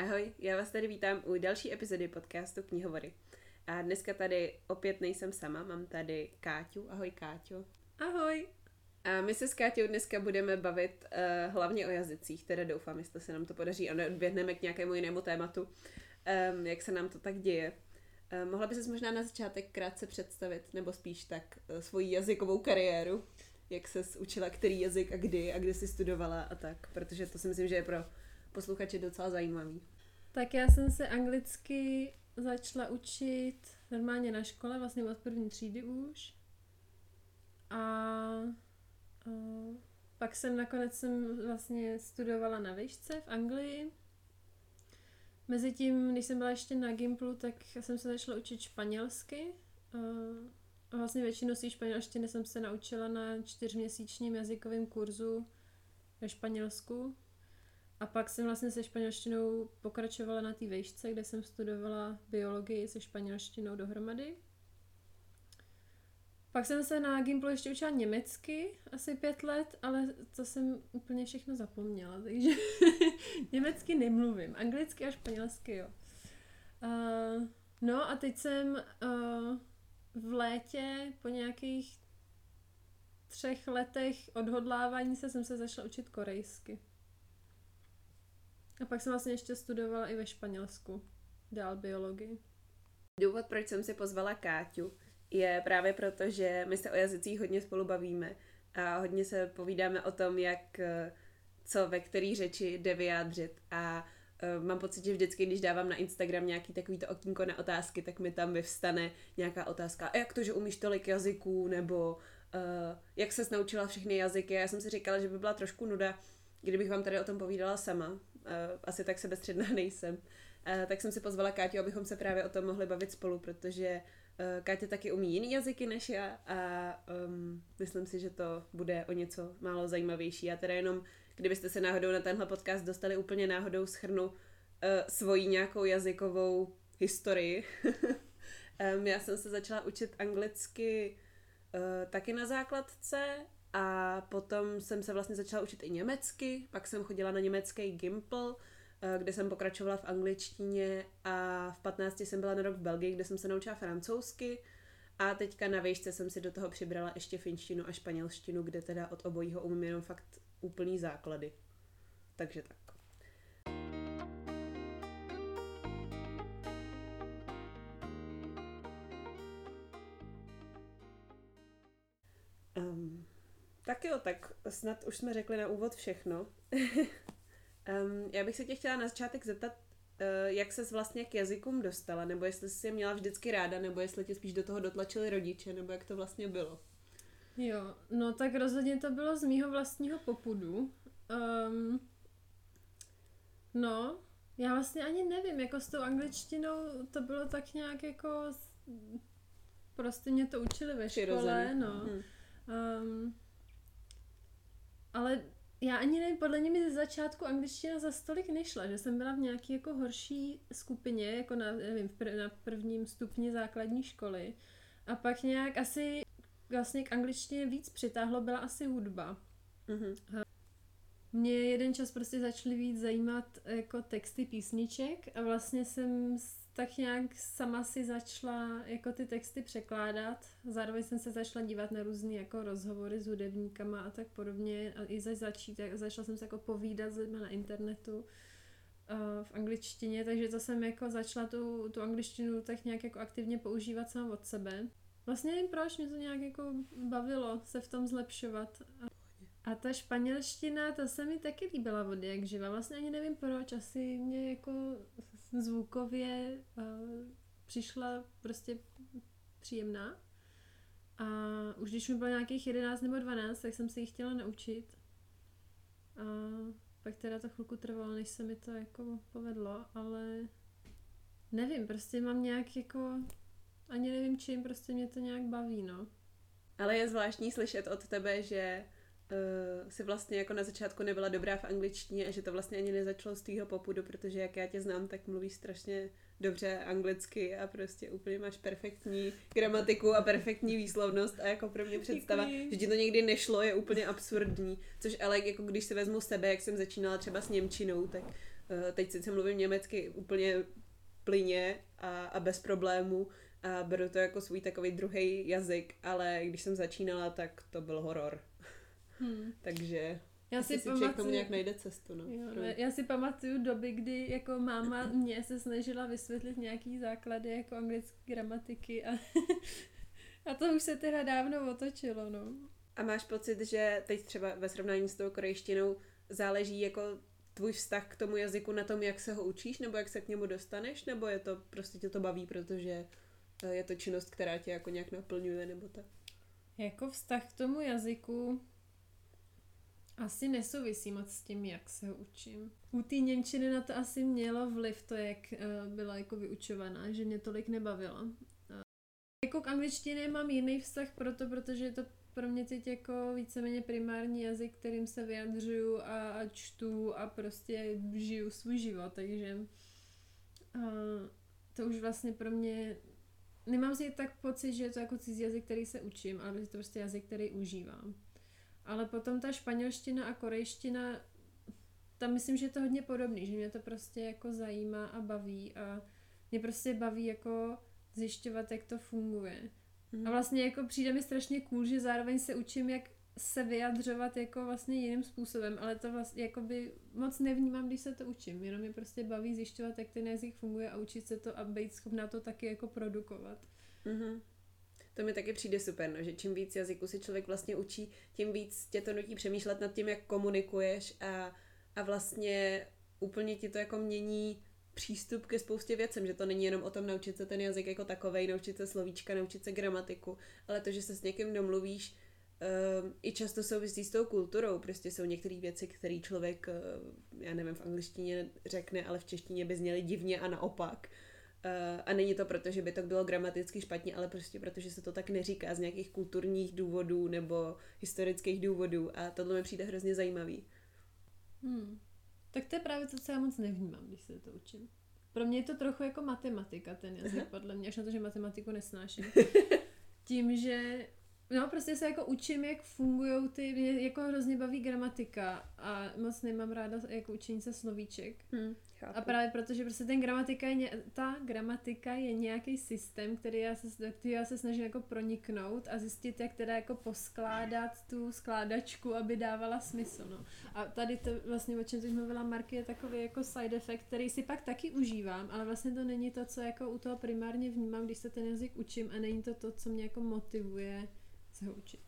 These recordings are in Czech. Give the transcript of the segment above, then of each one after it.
Ahoj, já vás tady vítám u další epizody podcastu Knihovory. A dneska tady opět nejsem sama, mám tady Káťu. Ahoj Káťo. Ahoj. A my se s Káťou dneska budeme bavit uh, hlavně o jazycích, teda doufám, jestli se nám to podaří a neodběhneme k nějakému jinému tématu, um, jak se nám to tak děje. Uh, mohla by se možná na začátek krátce představit, nebo spíš tak uh, svoji jazykovou kariéru, jak se učila který jazyk a kdy a kde jsi studovala a tak, protože to si myslím, že je pro posluchače docela zajímavý. Tak já jsem se anglicky začala učit normálně na škole, vlastně od první třídy už. A, a pak jsem nakonec jsem vlastně studovala na výšce v Anglii. Mezitím, když jsem byla ještě na Gimplu, tak jsem se začala učit španělsky. A vlastně většinu svých španělštiny jsem se naučila na čtyřměsíčním jazykovém kurzu ve Španělsku. A pak jsem vlastně se španělštinou pokračovala na té vejšce, kde jsem studovala biologii se španělštinou dohromady. Pak jsem se na Gimplu ještě učila německy, asi pět let, ale to jsem úplně všechno zapomněla, takže německy nemluvím, anglicky a španělsky jo. Uh, no a teď jsem uh, v létě po nějakých třech letech odhodlávání se jsem se začala učit korejsky. A pak jsem vlastně ještě studovala i ve Španělsku. Dál biologii. Důvod, proč jsem si pozvala Káťu, je právě proto, že my se o jazycích hodně spolu bavíme a hodně se povídáme o tom, jak co ve který řeči jde vyjádřit a uh, mám pocit, že vždycky, když dávám na Instagram nějaký takovýto okýnko na otázky, tak mi tam vyvstane nějaká otázka, a jak to, že umíš tolik jazyků, nebo uh, jak se naučila všechny jazyky. Já jsem si říkala, že by byla trošku nuda, kdybych vám tady o tom povídala sama, asi tak sebestředná nejsem, uh, tak jsem si pozvala Káťu, abychom se právě o tom mohli bavit spolu, protože uh, Káťa taky umí jiný jazyky než já a um, myslím si, že to bude o něco málo zajímavější. Já teda jenom, kdybyste se náhodou na tenhle podcast dostali úplně náhodou, schrnu uh, svoji nějakou jazykovou historii. um, já jsem se začala učit anglicky uh, taky na základce a potom jsem se vlastně začala učit i německy, pak jsem chodila na německý Gimpl, eh, kde jsem pokračovala v angličtině a v 15 jsem byla na rok v Belgii, kde jsem se naučila francouzsky a teďka na výšce jsem si do toho přibrala ještě finštinu a španělštinu, kde teda od obojího umím jenom fakt úplný základy. Takže tak. Tak jo, tak snad už jsme řekli na úvod všechno. um, já bych se tě chtěla na začátek zeptat, uh, jak ses vlastně k jazykům dostala, nebo jestli jsi je měla vždycky ráda, nebo jestli tě spíš do toho dotlačili rodiče, nebo jak to vlastně bylo. Jo, no tak rozhodně to bylo z mýho vlastního popudu. Um, no, já vlastně ani nevím, jako s tou angličtinou to bylo tak nějak jako prostě mě to učili ve škole, no. Hmm. Um, ale já ani nevím, podle mě mi ze začátku angličtina za stolik nešla, že jsem byla v nějaké jako horší skupině, jako na, nevím, pr- na prvním stupni základní školy. A pak nějak asi vlastně k angličtině víc přitáhlo byla asi hudba. Mm-hmm. Mě jeden čas prostě začaly víc zajímat jako texty písniček a vlastně jsem tak nějak sama si začala jako ty texty překládat. Zároveň jsem se začala dívat na různé jako rozhovory s hudebníkama a tak podobně. A i zač začít, začala jsem se jako povídat s lidmi na internetu uh, v angličtině, takže to jsem jako začala tu, tu angličtinu tak nějak jako aktivně používat sám od sebe. Vlastně nevím proč, mě to nějak jako bavilo se v tom zlepšovat. A ta španělština, to se mi taky líbila od jak živa. Vlastně ani nevím proč, asi mě jako zvukově uh, přišla prostě příjemná. A už když mi bylo nějakých 11 nebo 12, tak jsem se ji chtěla naučit. A pak teda to chvilku trvalo, než se mi to jako povedlo, ale nevím, prostě mám nějak jako, ani nevím čím, prostě mě to nějak baví, no. Ale je zvláštní slyšet od tebe, že uh, si vlastně jako na začátku nebyla dobrá v angličtině a že to vlastně ani nezačalo z tvýho popudu, protože jak já tě znám, tak mluvíš strašně dobře anglicky a prostě úplně máš perfektní gramatiku a perfektní výslovnost a jako pro mě představa, Děkuji. že ti to někdy nešlo, je úplně absurdní, což ale jako když si vezmu sebe, jak jsem začínala třeba s Němčinou, tak uh, teď sice mluvím německy úplně plyně a, a bez problémů a beru to jako svůj takový druhý jazyk, ale když jsem začínala, tak to byl horor. Hmm. Takže já si, si pamatuju, tomu nějak najde cestu. No. Jo, já si pamatuju doby, kdy jako máma mě se snažila vysvětlit nějaký základy jako anglické gramatiky a, a to už se teda dávno otočilo. No. A máš pocit, že teď třeba ve srovnání s tou korejštinou záleží jako tvůj vztah k tomu jazyku na tom, jak se ho učíš, nebo jak se k němu dostaneš, nebo je to prostě tě to baví, protože eh, je to činnost, která tě jako nějak naplňuje, nebo tak? Jako vztah k tomu jazyku asi nesouvisí moc s tím, jak se ho učím. U té Němčiny na to asi mělo vliv to, jak uh, byla jako vyučovaná, že mě tolik nebavila. Uh, jako k angličtině mám jiný vztah proto, protože je to pro mě teď jako víceméně primární jazyk, kterým se vyjadřuju a, čtu a prostě žiju svůj život, takže uh, to už vlastně pro mě nemám si tak pocit, že je to jako cizí jazyk, který se učím, ale je to prostě jazyk, který užívám. Ale potom ta španělština a korejština, tam myslím, že je to hodně podobný, že mě to prostě jako zajímá a baví a mě prostě baví jako zjišťovat, jak to funguje. Mm. A vlastně jako přijde mi strašně cool, že zároveň se učím, jak se vyjadřovat jako vlastně jiným způsobem, ale to vlastně jako by moc nevnímám, když se to učím, jenom mě prostě baví zjišťovat, jak ten jazyk funguje a učit se to a být schopná to taky jako produkovat. Mm-hmm. To mi taky přijde super, no, že čím víc jazyků si člověk vlastně učí, tím víc tě to nutí přemýšlet nad tím, jak komunikuješ a, a vlastně úplně ti to jako mění přístup ke spoustě věcem, že to není jenom o tom naučit se ten jazyk jako takovej, naučit se slovíčka, naučit se gramatiku, ale to, že se s někým domluvíš, um, i často souvisí s tou kulturou. Prostě jsou některé věci, které člověk, uh, já nevím, v angličtině řekne, ale v češtině by zněly divně a naopak. Uh, a není to proto, že by to bylo gramaticky špatně, ale prostě proto, že se to tak neříká z nějakých kulturních důvodů nebo historických důvodů a tohle mi přijde hrozně zajímavý. Hmm. Tak to je právě to, co já moc nevnímám, když se to učím. Pro mě je to trochu jako matematika, ten jazyk, podle mě, až na to, že matematiku nesnáším. Tím, že No, prostě se jako učím, jak fungují ty, mě jako hrozně baví gramatika a moc nemám ráda jako učení se slovíček. Hmm, a právě protože prostě ten gramatika je, ta gramatika je nějaký systém, který já se, který já se snažím jako proniknout a zjistit, jak teda jako poskládat tu skládačku, aby dávala smysl, no. A tady to vlastně, o čem teď mluvila Marky, je takový jako side effect, který si pak taky užívám, ale vlastně to není to, co jako u toho primárně vnímám, když se ten jazyk učím a není to to, co mě jako motivuje se učit.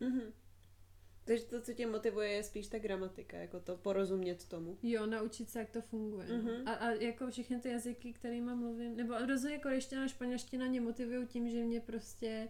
Mm-hmm. Takže to, co tě motivuje, je spíš ta gramatika, jako to porozumět tomu. Jo, naučit se, jak to funguje. Mm-hmm. A, a jako všechny ty jazyky, kterými mluvím, nebo rozhodně korejština a španělština mě motivují tím, že mě prostě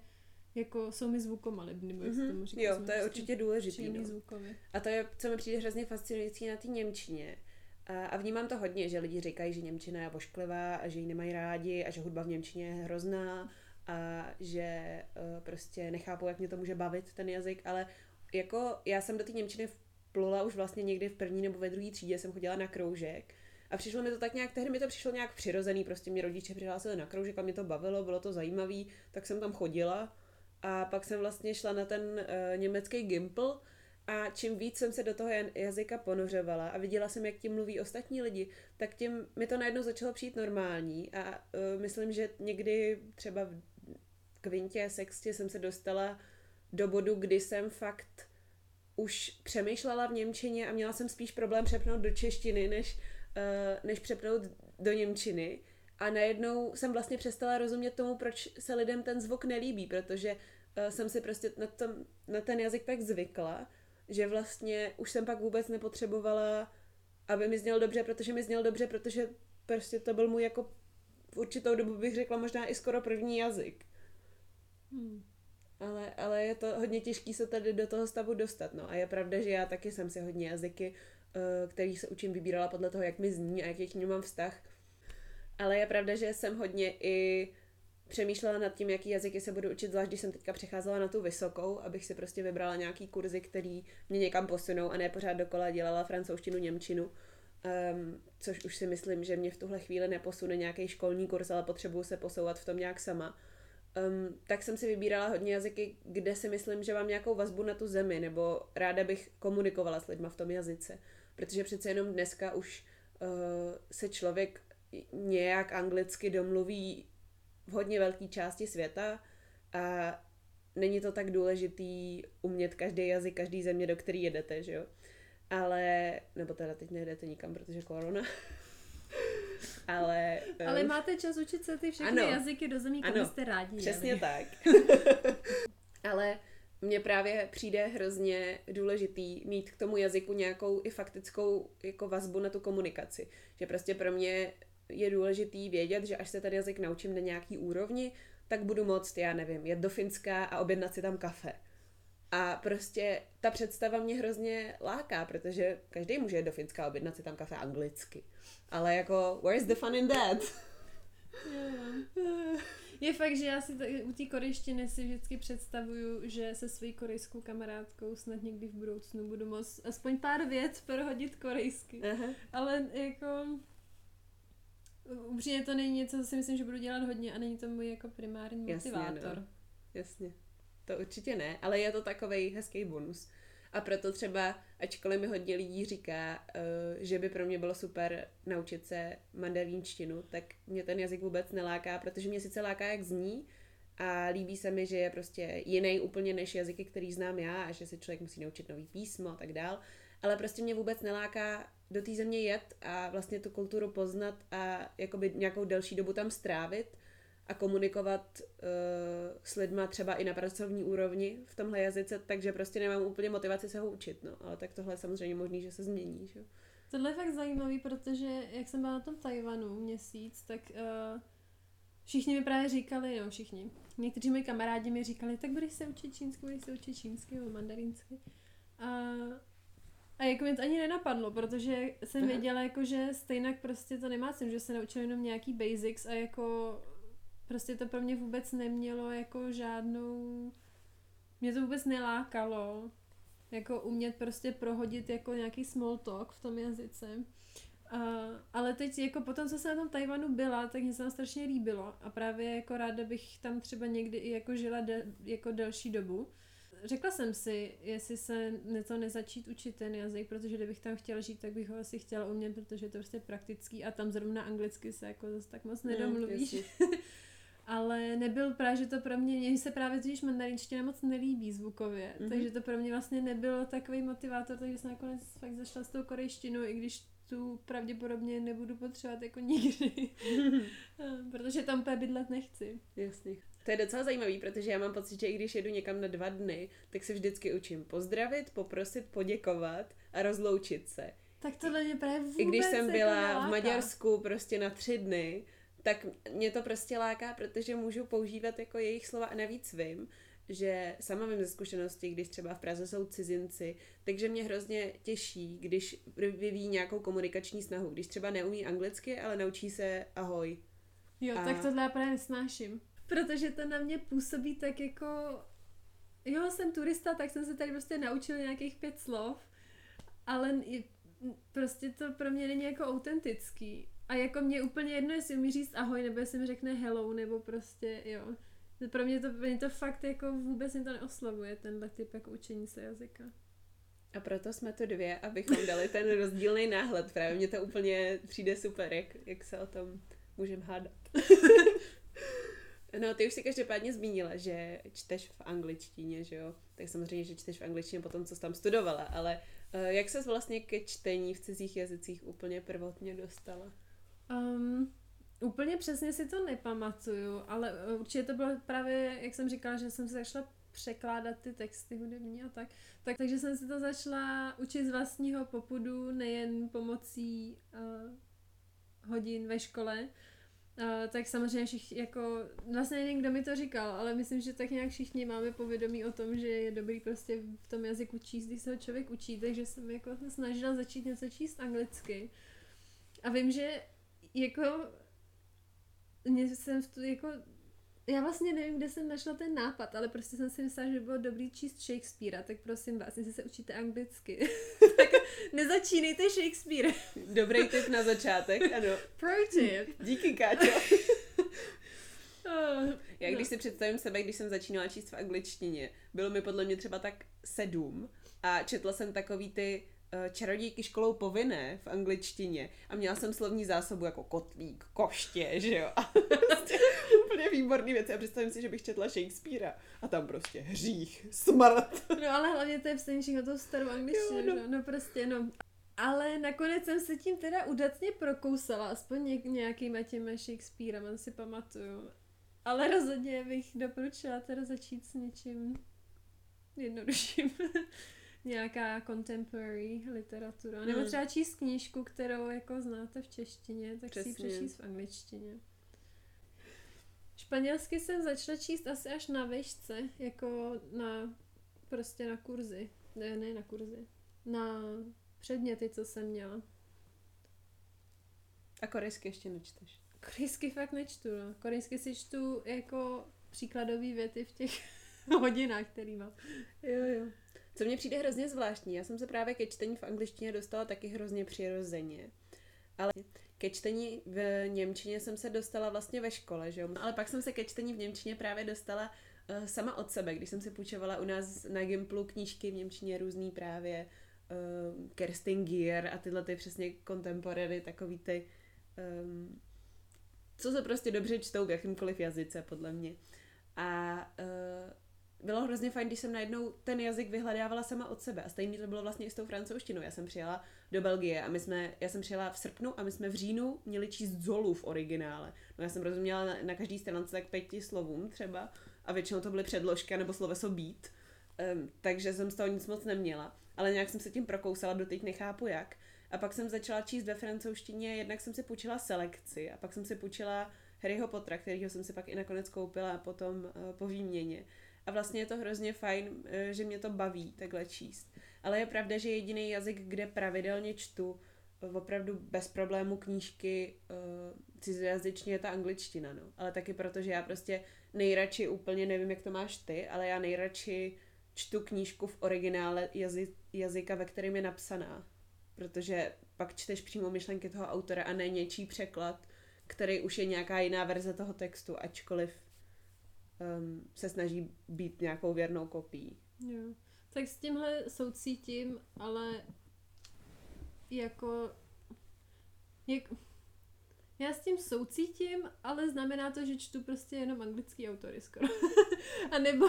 jako jsou mi zvukomalebny, nebo mm-hmm. tomu říká. Jo, to je prostě určitě důležité. No. A to je, co mi přijde hrozně fascinující na té Němčině. A, a vnímám to hodně, že lidi říkají, že Němčina je vošklivá a že ji nemají rádi a že hudba v Němčině je hrozná a že uh, prostě nechápu, jak mě to může bavit, ten jazyk, ale jako já jsem do té Němčiny vplula už vlastně někdy v první nebo ve druhé třídě, jsem chodila na kroužek. A přišlo mi to tak nějak, tehdy mi to přišlo nějak přirozený, prostě mě rodiče přihlásili na kroužek a mě to bavilo, bylo to zajímavý, tak jsem tam chodila. A pak jsem vlastně šla na ten uh, německý gimpl a čím víc jsem se do toho jazyka ponořovala a viděla jsem, jak tím mluví ostatní lidi, tak tím mi to najednou začalo přijít normální. A uh, myslím, že někdy třeba v kvintě, sextě jsem se dostala do bodu, kdy jsem fakt už přemýšlela v Němčině a měla jsem spíš problém přepnout do češtiny, než, uh, než přepnout do Němčiny. A najednou jsem vlastně přestala rozumět tomu, proč se lidem ten zvuk nelíbí, protože uh, jsem si prostě na, tom, na ten jazyk tak zvykla, že vlastně už jsem pak vůbec nepotřebovala, aby mi zněl dobře, protože mi zněl dobře, protože prostě to byl můj jako v určitou dobu bych řekla možná i skoro první jazyk. Hmm. Ale, ale je to hodně těžké se tady do toho stavu dostat. No. A je pravda, že já taky jsem si hodně jazyky, uh, který se učím, vybírala podle toho, jak mi zní a jaký k ním mám vztah. Ale je pravda, že jsem hodně i přemýšlela nad tím, jaký jazyky se budu učit, zvlášť když jsem teďka přecházela na tu vysokou, abych si prostě vybrala nějaký kurzy, který mě někam posunou a ne pořád dokola dělala francouzštinu, němčinu. Um, což už si myslím, že mě v tuhle chvíli neposune nějaký školní kurz, ale potřebuju se posouvat v tom nějak sama um, tak jsem si vybírala hodně jazyky, kde si myslím, že mám nějakou vazbu na tu zemi, nebo ráda bych komunikovala s lidma v tom jazyce. Protože přece jenom dneska už se člověk nějak anglicky domluví v hodně velké části světa a není to tak důležitý umět každý jazyk, každý země, do který jedete, že jo. Ale, nebo teda teď nejedete nikam, protože korona. ale... Ale um, máte čas učit se ty všechny ano, jazyky do zemí, kam jste rádi přesně jeli. tak. ale mně právě přijde hrozně důležitý mít k tomu jazyku nějakou i faktickou jako vazbu na tu komunikaci. Že prostě pro mě je důležitý vědět, že až se ten jazyk naučím na nějaký úrovni, tak budu moct, já nevím, jet do Finska a objednat si tam kafe. A prostě ta představa mě hrozně láká, protože každý může jít do Finska a objednat si tam kafe anglicky. Ale jako, where's the fun in that? Je fakt, že já si t- u té korejštiny si vždycky představuju, že se svojí korejskou kamarádkou snad někdy v budoucnu budu moct aspoň pár věc prohodit korejsky. Aha. Ale jako upřímně to není něco, co si myslím, že budu dělat hodně a není to můj jako primární motivátor. Jasně, no. Jasně. To určitě ne, ale je to takový hezký bonus. A proto třeba, ačkoliv mi hodně lidí říká, uh, že by pro mě bylo super naučit se mandarínštinu, tak mě ten jazyk vůbec neláká, protože mě sice láká, jak zní, a líbí se mi, že je prostě jiný úplně než jazyky, který znám já a že se člověk musí naučit nový písmo a tak dál. Ale prostě mě vůbec neláká do té země jet a vlastně tu kulturu poznat a jakoby nějakou delší dobu tam strávit a komunikovat uh, s lidma třeba i na pracovní úrovni v tomhle jazyce, takže prostě nemám úplně motivaci se ho učit, no. Ale tak tohle je samozřejmě možný, že se změní, že? Tohle je fakt zajímavý, protože jak jsem byla na tom Tajvanu měsíc, tak uh, všichni mi právě říkali, no všichni, někteří moji kamarádi mi říkali, tak budeš se učit čínsky, budeš se učit čínsky nebo mandarinsky. A a jako mě to ani nenapadlo, protože jsem Aha. věděla, jako, že stejně prostě to nemá cenu, že se naučil jenom nějaký basics a jako prostě to pro mě vůbec nemělo jako žádnou, mě to vůbec nelákalo, jako umět prostě prohodit jako nějaký small talk v tom jazyce. A, ale teď jako potom, co jsem na tom Tajvanu byla, tak mě se tam strašně líbilo a právě jako ráda bych tam třeba někdy i jako žila de, jako delší dobu řekla jsem si, jestli se to nezačít učit ten jazyk, protože kdybych tam chtěla žít, tak bych ho asi chtěla umět, protože je to prostě praktický a tam zrovna anglicky se jako zase tak moc nedomluvíš. No, Ale nebyl právě, že to pro mě, mně se právě totiž mandarinština moc nelíbí zvukově, mm-hmm. takže to pro mě vlastně nebyl takový motivátor, takže jsem nakonec fakt zašla s tou korejštinou, i když tu pravděpodobně nebudu potřebovat jako nikdy, protože tam bydlet nechci. Jasně. To je docela zajímavý, protože já mám pocit, že i když jedu někam na dva dny, tak se vždycky učím pozdravit, poprosit, poděkovat a rozloučit se. Tak tohle mě právě vůbec I když jsem jako byla v Maďarsku prostě na tři dny, tak mě to prostě láká, protože můžu používat jako jejich slova a navíc vím, že sama vím ze zkušenosti, když třeba v Praze jsou cizinci, takže mě hrozně těší, když vyvíjí nějakou komunikační snahu. Když třeba neumí anglicky, ale naučí se ahoj. Jo, a... tak tohle já právě nesnáším protože to na mě působí tak jako, jo, jsem turista, tak jsem se tady prostě naučil nějakých pět slov, ale prostě to pro mě není jako autentický. A jako mě úplně jedno, jestli umí říct ahoj, nebo jestli mi řekne hello, nebo prostě, jo. Pro mě to, mě to fakt jako vůbec mě to neoslavuje, tenhle typ jako učení se jazyka. A proto jsme tu dvě, abychom dali ten rozdílný náhled. Právě mně to úplně přijde super, jak, jak se o tom můžeme hádat. No, ty už si každopádně zmínila, že čteš v angličtině, že jo? Tak samozřejmě, že čteš v angličtině potom, co jsi tam studovala, ale uh, jak ses vlastně ke čtení v cizích jazycích úplně prvotně dostala? Um, úplně přesně si to nepamatuju, ale eh, určitě to bylo právě, jak jsem říkala, že jsem se začala překládat ty texty hudební a tak. tak takže jsem si to začala učit z vlastního popudu, nejen pomocí uh, hodin ve škole, Uh, tak samozřejmě všichni, jako, vlastně nevím, kdo mi to říkal, ale myslím, že tak nějak všichni máme povědomí o tom, že je dobrý prostě v tom jazyku číst, když se ho člověk učí, takže jsem jako se snažila začít něco číst anglicky. A vím, že jako mě jsem v tu, jako já vlastně nevím, kde jsem našla ten nápad, ale prostě jsem si myslela, že by bylo dobrý číst Shakespearea, tak prosím vás, jestli se učíte anglicky, tak nezačínejte Shakespeare. Dobrý tip na začátek, ano. Pro tip. Díky, Káťo. Oh, já když no. si představím sebe, když jsem začínala číst v angličtině, bylo mi podle mě třeba tak sedm a četla jsem takový ty čarodějky školou povinné v angličtině a měla jsem slovní zásobu jako kotlík, koště, že jo. A prostě úplně výborný věci a představím si, že bych četla Shakespearea a tam prostě hřích, smrt. No ale hlavně to je psaní všechno tou starou angličtinu, Jo, no. no. no prostě, no. Ale nakonec jsem se tím teda udatně prokousala, aspoň něk- nějakýma těma Shakespearema si pamatuju. Ale rozhodně bych doporučila teda začít s něčím jednodušším. Nějaká contemporary literatura. Nebo Hmm. třeba číst knížku, kterou jako znáte v češtině, tak si ji Přesně. přečíst v angličtině. Španělsky jsem začala číst asi až na vešce, jako na prostě na kurzy. Ne, ne na kurzy. Na předměty, co jsem měla. A korejsky ještě nečteš. Korejsky fakt nečtu, no. Korejsky si čtu jako příkladové věty v těch hodinách, který mám. Jo, jo. Co mně přijde hrozně zvláštní, já jsem se právě ke čtení v angličtině dostala taky hrozně přirozeně. Ale ke čtení v Němčině jsem se dostala vlastně ve škole, že jo? Ale pak jsem se ke čtení v Němčině právě dostala uh, sama od sebe, když jsem si půjčovala u nás na Gimplu knížky v Němčině různý právě uh, Kerstin Gier a tyhle ty přesně contemporary, takový ty um, co se prostě dobře čtou v jakýmkoliv jazyce, podle mě. A uh, bylo hrozně fajn, když jsem najednou ten jazyk vyhledávala sama od sebe. A stejně to bylo vlastně i s tou francouzštinou. Já jsem přijela do Belgie a my jsme, já jsem přijela v srpnu a my jsme v říjnu měli číst Zolu v originále. No já jsem rozuměla na, na každý stránce tak pěti slovům třeba a většinou to byly předložky nebo sloveso být. Um, takže jsem z toho nic moc neměla. Ale nějak jsem se tím prokousala, doteď nechápu jak. A pak jsem začala číst ve francouzštině, jednak jsem si půjčila selekci a pak jsem si půjčila Harryho Pottera, kterýho jsem si pak i nakonec koupila potom uh, po výměně. A vlastně je to hrozně fajn, uh, že mě to baví takhle číst. Ale je pravda, že jediný jazyk, kde pravidelně čtu uh, opravdu bez problému knížky uh, cizojazyčně je ta angličtina, no. Ale taky proto, že já prostě nejradši úplně, nevím, jak to máš ty, ale já nejradši čtu knížku v originále jazy, jazyka, ve kterém je napsaná. Protože pak čteš přímo myšlenky toho autora a ne něčí překlad, který už je nějaká jiná verze toho textu, ačkoliv um, se snaží být nějakou věrnou kopií. Jo. Tak s tímhle soucítím, ale jako... Jak, já s tím soucítím, ale znamená to, že čtu prostě jenom anglický autory skoro. a, nebo,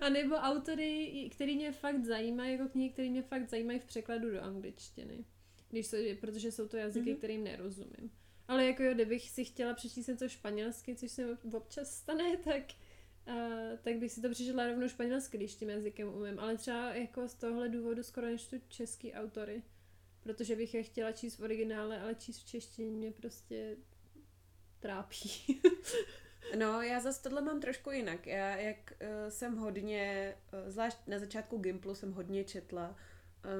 a nebo autory, který mě fakt zajímají, jako knihy, které mě fakt zajímají v překladu do angličtiny. Když jsou, protože jsou to jazyky, Mhm. mm-hmm. kterým nerozumím. Ale jako jo, kdybych si chtěla přečíst něco španělsky, což se občas stane, tak, tak bych si to přečetla rovnou španělsky, když tím jazykem umím. Ale třeba jako z tohle důvodu skoro nečtu český autory. Protože bych je chtěla číst v originále, ale číst v češtině mě prostě trápí. No, já zase tohle mám trošku jinak. Já, jak uh, jsem hodně, uh, zvlášť na začátku Gimplu jsem hodně četla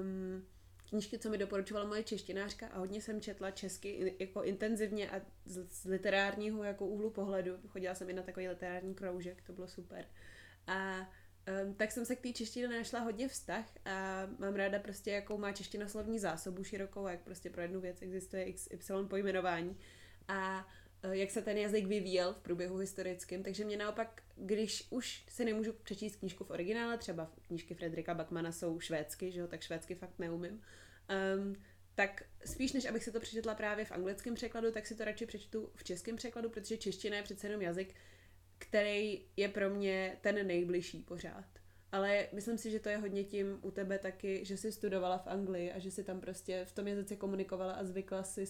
um, knížky, co mi doporučovala moje češtinářka a hodně jsem četla česky jako intenzivně a z, z literárního jako úhlu pohledu. Chodila jsem i na takový literární kroužek, to bylo super. A um, tak jsem se k té češtině našla hodně vztah a mám ráda prostě, jakou má čeština slovní zásobu širokou, a jak prostě pro jednu věc existuje XY pojmenování. A jak se ten jazyk vyvíjel v průběhu historickým, takže mě naopak, když už si nemůžu přečíst knížku v originále, třeba knížky Fredrika Backmana jsou švédsky, že jo, tak švédsky fakt neumím, um, tak spíš než abych si to přečetla právě v anglickém překladu, tak si to radši přečtu v českém překladu, protože čeština je přece jenom jazyk, který je pro mě ten nejbližší pořád. Ale myslím si, že to je hodně tím u tebe taky, že jsi studovala v Anglii a že jsi tam prostě v tom jazyce komunikovala a zvykla jsi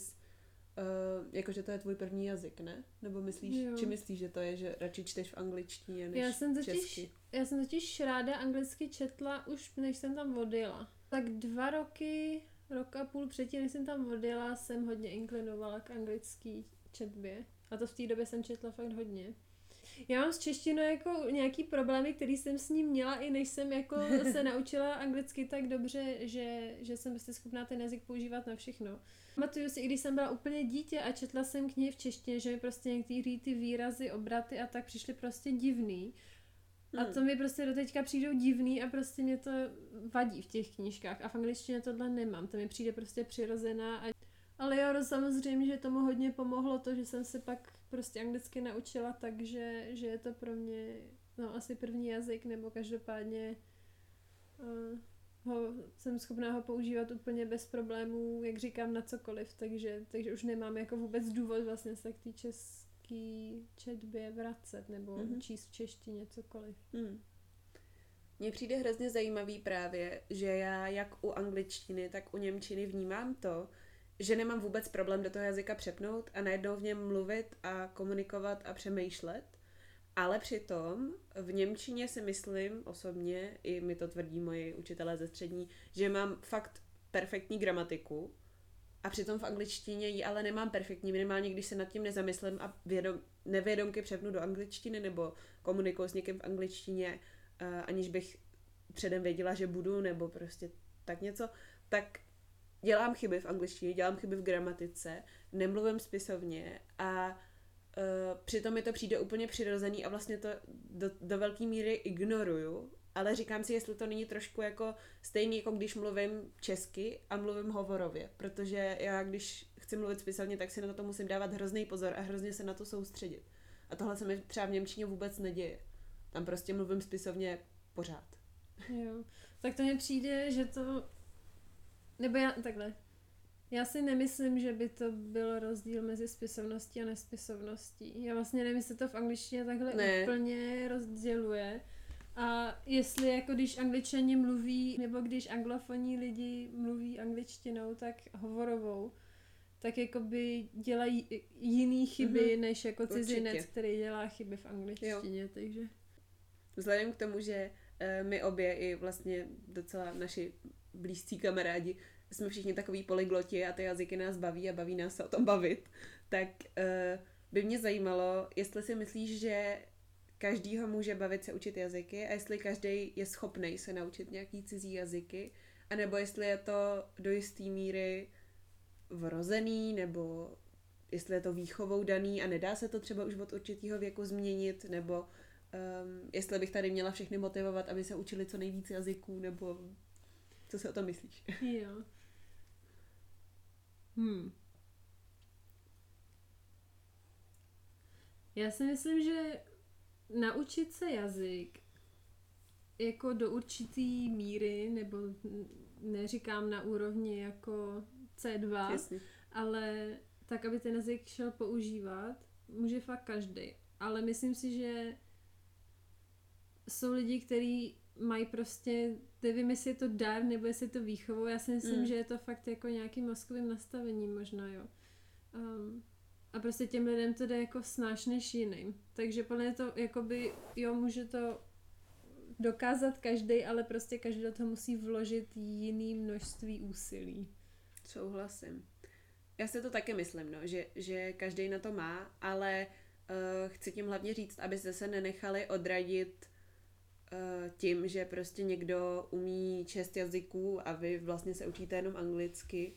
Uh, jakože to je tvůj první jazyk, ne? Nebo myslíš, Jo. či myslíš, že to je, že radši čteš v angličtině než Já jsem totiž, česky? já jsem totiž ráda anglicky četla už než jsem tam odjela. Tak dva roky, rok a půl předtím, než jsem tam odjela, jsem hodně inklinovala k anglický četbě. A to v té době jsem četla fakt hodně. Já mám s češtinou jako nějaký problémy, který jsem s ním měla i než jsem jako se naučila anglicky tak dobře, že, že jsem prostě schopná ten jazyk používat na všechno. Pamatuju si, i když jsem byla úplně dítě a četla jsem knihy v češtině, že mi prostě některé ty výrazy, obraty a tak přišly prostě divný. A Hmm. to mi prostě doteďka přijdou divný a prostě mě to vadí v těch knížkách. A v angličtině tohle nemám, to mi přijde prostě přirozená. A... Ale jo, samozřejmě, že tomu hodně pomohlo to, že jsem se pak prostě anglicky naučila, takže že je to pro mě no, asi první jazyk, nebo každopádně uh, ho, jsem schopná ho používat úplně bez problémů, jak říkám, na cokoliv, takže, takže už nemám jako vůbec důvod vlastně se k té české četbě vracet nebo mm-hmm. číst v češtině cokoliv. Mm. Mně přijde hrozně zajímavý právě, že já jak u angličtiny, tak u němčiny vnímám to, že nemám vůbec problém do toho jazyka přepnout a najednou v něm mluvit a komunikovat a přemýšlet. Ale přitom v Němčině si myslím osobně, i mi to tvrdí moji učitelé ze střední, že mám fakt perfektní gramatiku a přitom v angličtině ji ale nemám perfektní, minimálně když se nad tím nezamyslím a vědom, nevědomky přepnu do angličtiny nebo komunikuji s někým v angličtině, uh, aniž bych předem věděla, že budu, nebo prostě tak něco, tak dělám chyby v angličtině, dělám chyby v gramatice, nemluvím spisovně a uh, přitom mi to přijde úplně přirozený a vlastně to do, do velké míry ignoruju, ale říkám si, jestli to není trošku jako stejný, jako když mluvím česky a mluvím hovorově, protože já když chci mluvit spisovně, tak si na to musím dávat hrozný pozor a hrozně se na to soustředit. A tohle se mi třeba v Němčině vůbec neděje. Tam prostě mluvím spisovně pořád. Jo, tak to mi přijde, že to nebo já, takhle. Já si nemyslím, že by to byl rozdíl mezi spisovností a nespisovností. Já vlastně nevím, jestli to v angličtině takhle ne. úplně rozděluje. A jestli jako když angličani mluví, nebo když anglofonní lidi mluví angličtinou, tak hovorovou, tak jako by dělají jiný chyby, mm-hmm. než jako cizinec, Určitě. který dělá chyby v angličtině, jo. takže... Vzhledem k tomu, že uh, my obě i vlastně docela naši blízcí kamarádi, jsme všichni takový polygloti a ty jazyky nás baví a baví nás se o tom bavit, tak uh, by mě zajímalo, jestli si myslíš, že každýho může bavit se učit jazyky a jestli každý je schopný se naučit nějaký cizí jazyky, anebo jestli je to do jisté míry vrozený, nebo jestli je to výchovou daný a nedá se to třeba už od určitého věku změnit, nebo um, jestli bych tady měla všechny motivovat, aby se učili co nejvíc jazyků, nebo co si o tom myslíš? Jo. Hmm. Já si myslím, že naučit se jazyk jako do určitý míry, nebo neříkám na úrovni jako C2, Jasně. ale tak, aby ten jazyk šel používat, může fakt každý. Ale myslím si, že jsou lidi, kteří mají prostě, nevím, jestli je to dar, nebo jestli je to výchovou, já si myslím, mm. že je to fakt jako nějakým mozkovým nastavením možná, jo. Um, a prostě těm lidem to jde jako snáš než jiným. Takže podle to, jakoby, jo, může to dokázat každý, ale prostě každý do toho musí vložit jiný množství úsilí. Souhlasím. Já si to taky myslím, no, že, že každý na to má, ale uh, chci tím hlavně říct, abyste se nenechali odradit tím, že prostě někdo umí šest jazyků a vy vlastně se učíte jenom anglicky.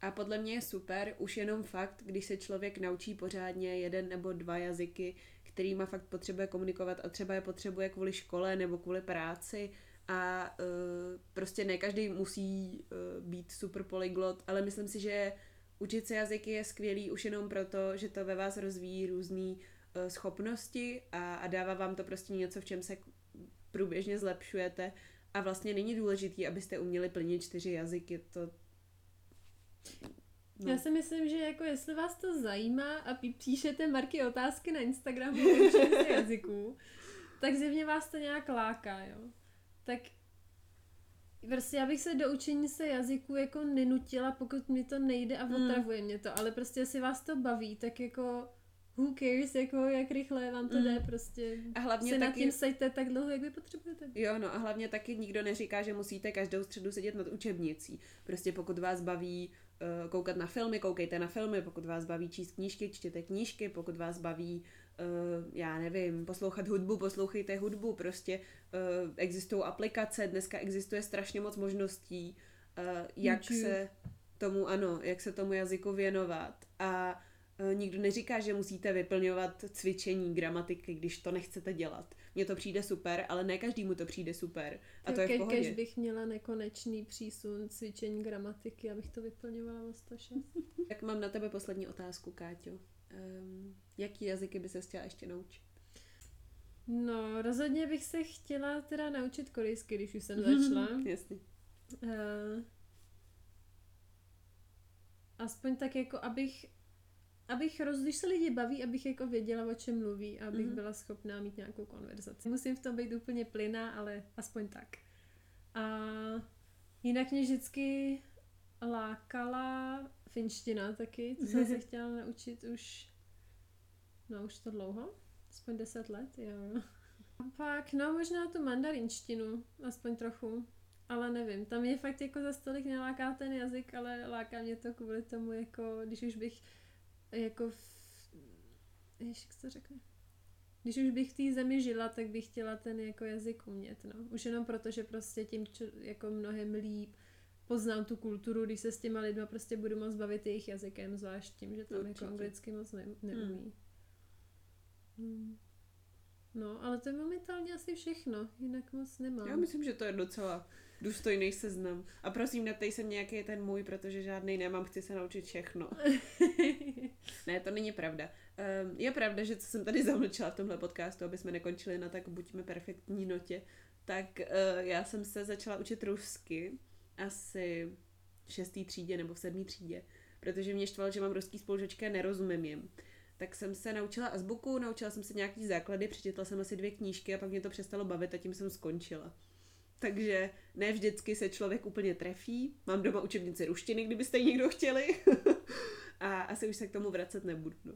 A podle mě je super už jenom fakt, když se člověk naučí pořádně jeden nebo dva jazyky, kterýma fakt potřebuje komunikovat a třeba je potřebuje kvůli škole nebo kvůli práci a uh, prostě ne každý musí uh, být super polyglot, ale myslím si, že učit se jazyky je skvělý už jenom proto, že to ve vás rozvíjí různé uh, schopnosti a, a dává vám to prostě něco, v čem se průběžně zlepšujete a vlastně není důležitý, abyste uměli plnit čtyři jazyky, to No. Já si myslím, že jako jestli vás to zajímá a píšete Marky otázky na Instagramu o jazyků, tak zjevně vás to nějak láká, jo. Tak prostě já bych se do učení se jazyku jako nenutila, pokud mi to nejde a hmm. otravuje mm. mě to, ale prostě jestli vás to baví, tak jako who cares, jako jak rychle vám to mm. jde, prostě a hlavně se taky... nad tím sejte tak dlouho, jak vy potřebujete. Jo, no a hlavně taky nikdo neříká, že musíte každou středu sedět nad učebnicí. Prostě pokud vás baví uh, koukat na filmy, koukejte na filmy, pokud vás baví číst knížky, čtěte knížky, pokud vás baví Uh, já nevím, poslouchat hudbu, poslouchejte hudbu, prostě uh, existují aplikace, dneska existuje strašně moc možností, uh, jak YouTube. se tomu, ano, jak se tomu jazyku věnovat a Eh, nikdo neříká, že musíte vyplňovat cvičení gramatiky, když to nechcete dělat. Mně to přijde super, ale ne každému to přijde super. A to je v pohodě. Kež bych měla nekonečný přísun cvičení gramatiky, abych to vyplňovala o 106. tak mám na tebe poslední otázku, Káťo. Um, jaký jazyky by se chtěla ještě naučit? No, rozhodně bych se chtěla teda naučit korejsky, když už jsem začala. Jasně. Uh, aspoň tak jako, abych abych roz, když se lidi baví, abych jako věděla, o čem mluví a abych mm-hmm. byla schopná mít nějakou konverzaci. Musím v tom být úplně plyná, ale aspoň tak. A jinak mě vždycky lákala finština taky, to jsem se chtěla naučit už, no už to dlouho, aspoň deset let, jo. A pak, no možná tu mandarinštinu, aspoň trochu, ale nevím, tam je fakt jako za stolik neláká ten jazyk, ale láká mě to kvůli tomu, jako když už bych jako v... Jež, jak se to řekne? Když už bych v té zemi žila, tak bych chtěla ten jako jazyk umět, no. Už jenom proto, že prostě tím čo, jako mnohem líp poznám tu kulturu, když se s těma lidma prostě budu moc bavit jejich jazykem, zvlášť tím, že tam jako Určitě. jako anglicky moc ne, neumí. Hmm. Hmm. No, ale to je momentálně asi všechno, jinak moc nemám. Já myslím, že to je docela důstojný seznam. A prosím, neptej se mě, jaký je ten můj, protože žádný nemám, chci se naučit všechno. ne, to není pravda. Um, je pravda, že co jsem tady zamlčela v tomhle podcastu, aby jsme nekončili na tak buďme perfektní notě, tak uh, já jsem se začala učit rusky asi v šestý třídě nebo v sedmý třídě, protože mě štvalo, že mám ruský spolužačky a nerozumím jim. Tak jsem se naučila azbuku, naučila jsem se nějaký základy, přečetla jsem asi dvě knížky a pak mě to přestalo bavit a tím jsem skončila. Takže ne vždycky se člověk úplně trefí. Mám doma učebnici ruštiny, kdybyste ji někdo chtěli. a asi už se k tomu vracet nebudu. No.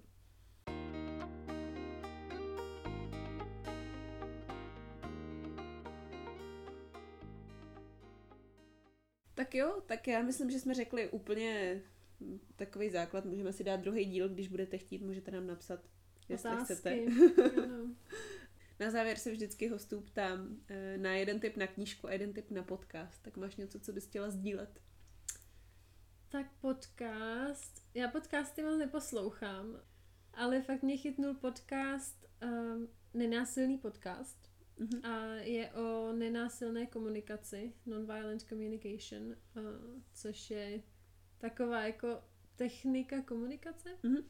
Tak jo, tak já myslím, že jsme řekli úplně takový základ. Můžeme si dát druhý díl, když budete chtít, můžete nám napsat, jestli Otázky. chcete. Na závěr se vždycky hostů ptám eh, na jeden typ na knížku a jeden typ na podcast. Tak máš něco, co bys chtěla sdílet? Tak podcast. Já podcasty moc neposlouchám, ale fakt mě chytnul podcast, um, nenásilný podcast. Mm-hmm. A je o nenásilné komunikaci, nonviolent communication, uh, což je taková jako technika komunikace. Mm-hmm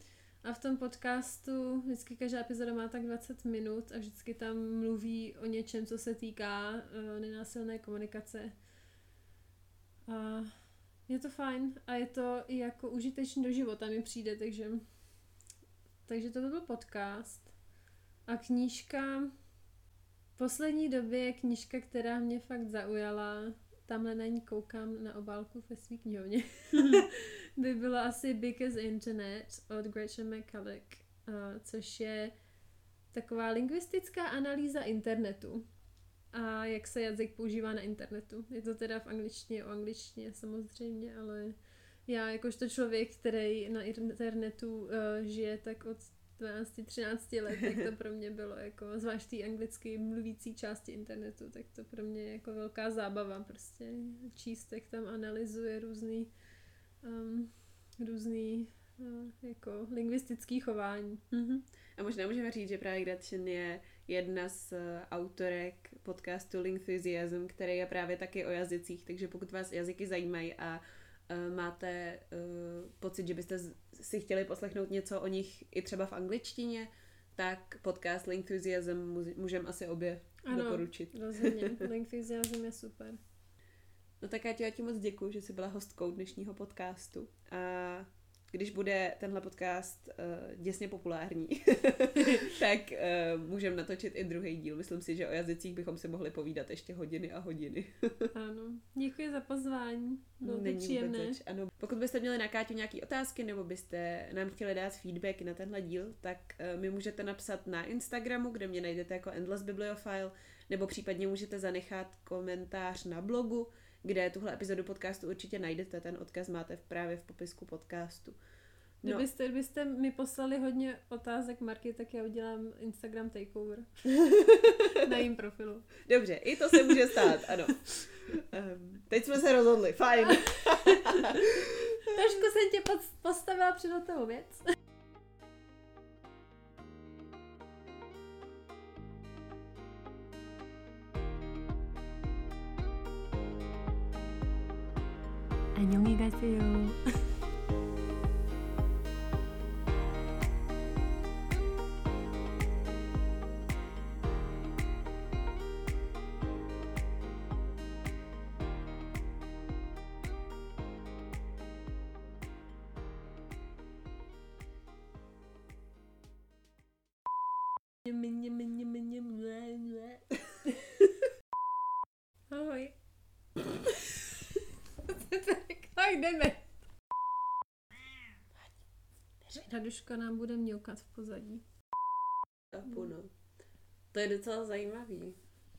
a v tom podcastu vždycky každá epizoda má tak 20 minut a vždycky tam mluví o něčem, co se týká uh, nenásilné komunikace. A je to fajn a je to i jako užitečný do života mi přijde, takže takže to byl podcast. A knížka v poslední době je knížka, která mě fakt zaujala. Tamhle na ní koukám na obálku ve svý knihovně. by bylo asi Because Internet od Gretchen McCulloch, uh, což je taková lingvistická analýza internetu a jak se jazyk používá na internetu. Je to teda v angličtině, o angličtině samozřejmě, ale já jakožto člověk, který na internetu uh, žije tak od 12-13 let, tak to pro mě bylo jako, zvlášť té anglicky mluvící části internetu, tak to pro mě je jako velká zábava prostě číst, jak tam analyzuje různý um, různý uh, jako lingvistický chování. Mm-hmm. A možná můžeme říct, že právě Gretchen je jedna z uh, autorek podcastu Lingthusiasm, který je právě taky o jazycích, takže pokud vás jazyky zajímají a máte uh, pocit, že byste si chtěli poslechnout něco o nich i třeba v angličtině, tak podcast Lingthusiasm můžeme asi obě ano, doporučit. rozhodně. Lingthusiasm je super. No tak já ti, já ti moc děkuji, že jsi byla hostkou dnešního podcastu. A když bude tenhle podcast uh, děsně populární, tak uh, můžeme natočit i druhý díl. Myslím si, že o jazycích bychom si mohli povídat ještě hodiny a hodiny. ano, děkuji za pozvání. Bylo Není příjemné. Ano. Pokud byste měli na Káťu nějaké otázky nebo byste nám chtěli dát feedback na tenhle díl, tak uh, mi můžete napsat na Instagramu, kde mě najdete jako Endless Bibliophile, nebo případně můžete zanechat komentář na blogu, kde tuhle epizodu podcastu určitě najdete. Ten odkaz máte v, právě v popisku podcastu. No. Kdybyste, kdybyste mi poslali hodně otázek Marky, tak já udělám Instagram takeover na jejím profilu. Dobře, i to se může stát, ano. Um, teď jsme se rozhodli, fajn. Trošku jsem tě postavila před hotovou věc. 안녕히 가세요. jdeme. Raduška nám bude mňoukat v pozadí. Chápu, no. To je docela zajímavý,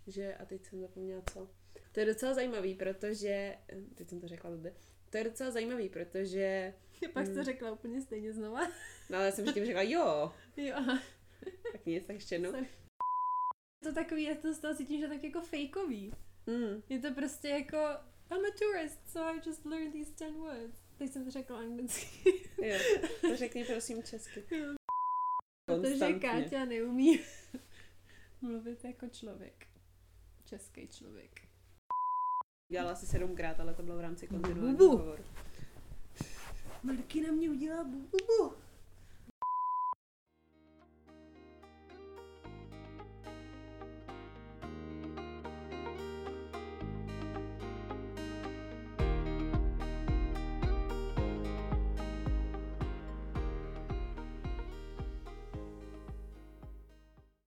že, a teď jsem zapomněla co. To je docela zajímavý, protože, teď jsem to řekla blbě, to je docela zajímavý, protože... Pak jsi to Hmm. řekla úplně stejně znova. No ale já jsem tím řekla jo, Jo, tak nic, tak ještě jednou. Sorry. To takový, já to z toho cítím, že tak jako fejkový. Mm. Je to prostě jako I'm a tourist, so I just learned these ten words. Teď jsem to řekla anglicky. Jo, to řekni prosím česky. Protože. Káťa neumí mluvit jako člověk. Český člověk. Dělala asi sedmkrát, ale to bylo v rámci kontinuálního Bubu. hovoru. Marky na mě udělá bu, bu, bu.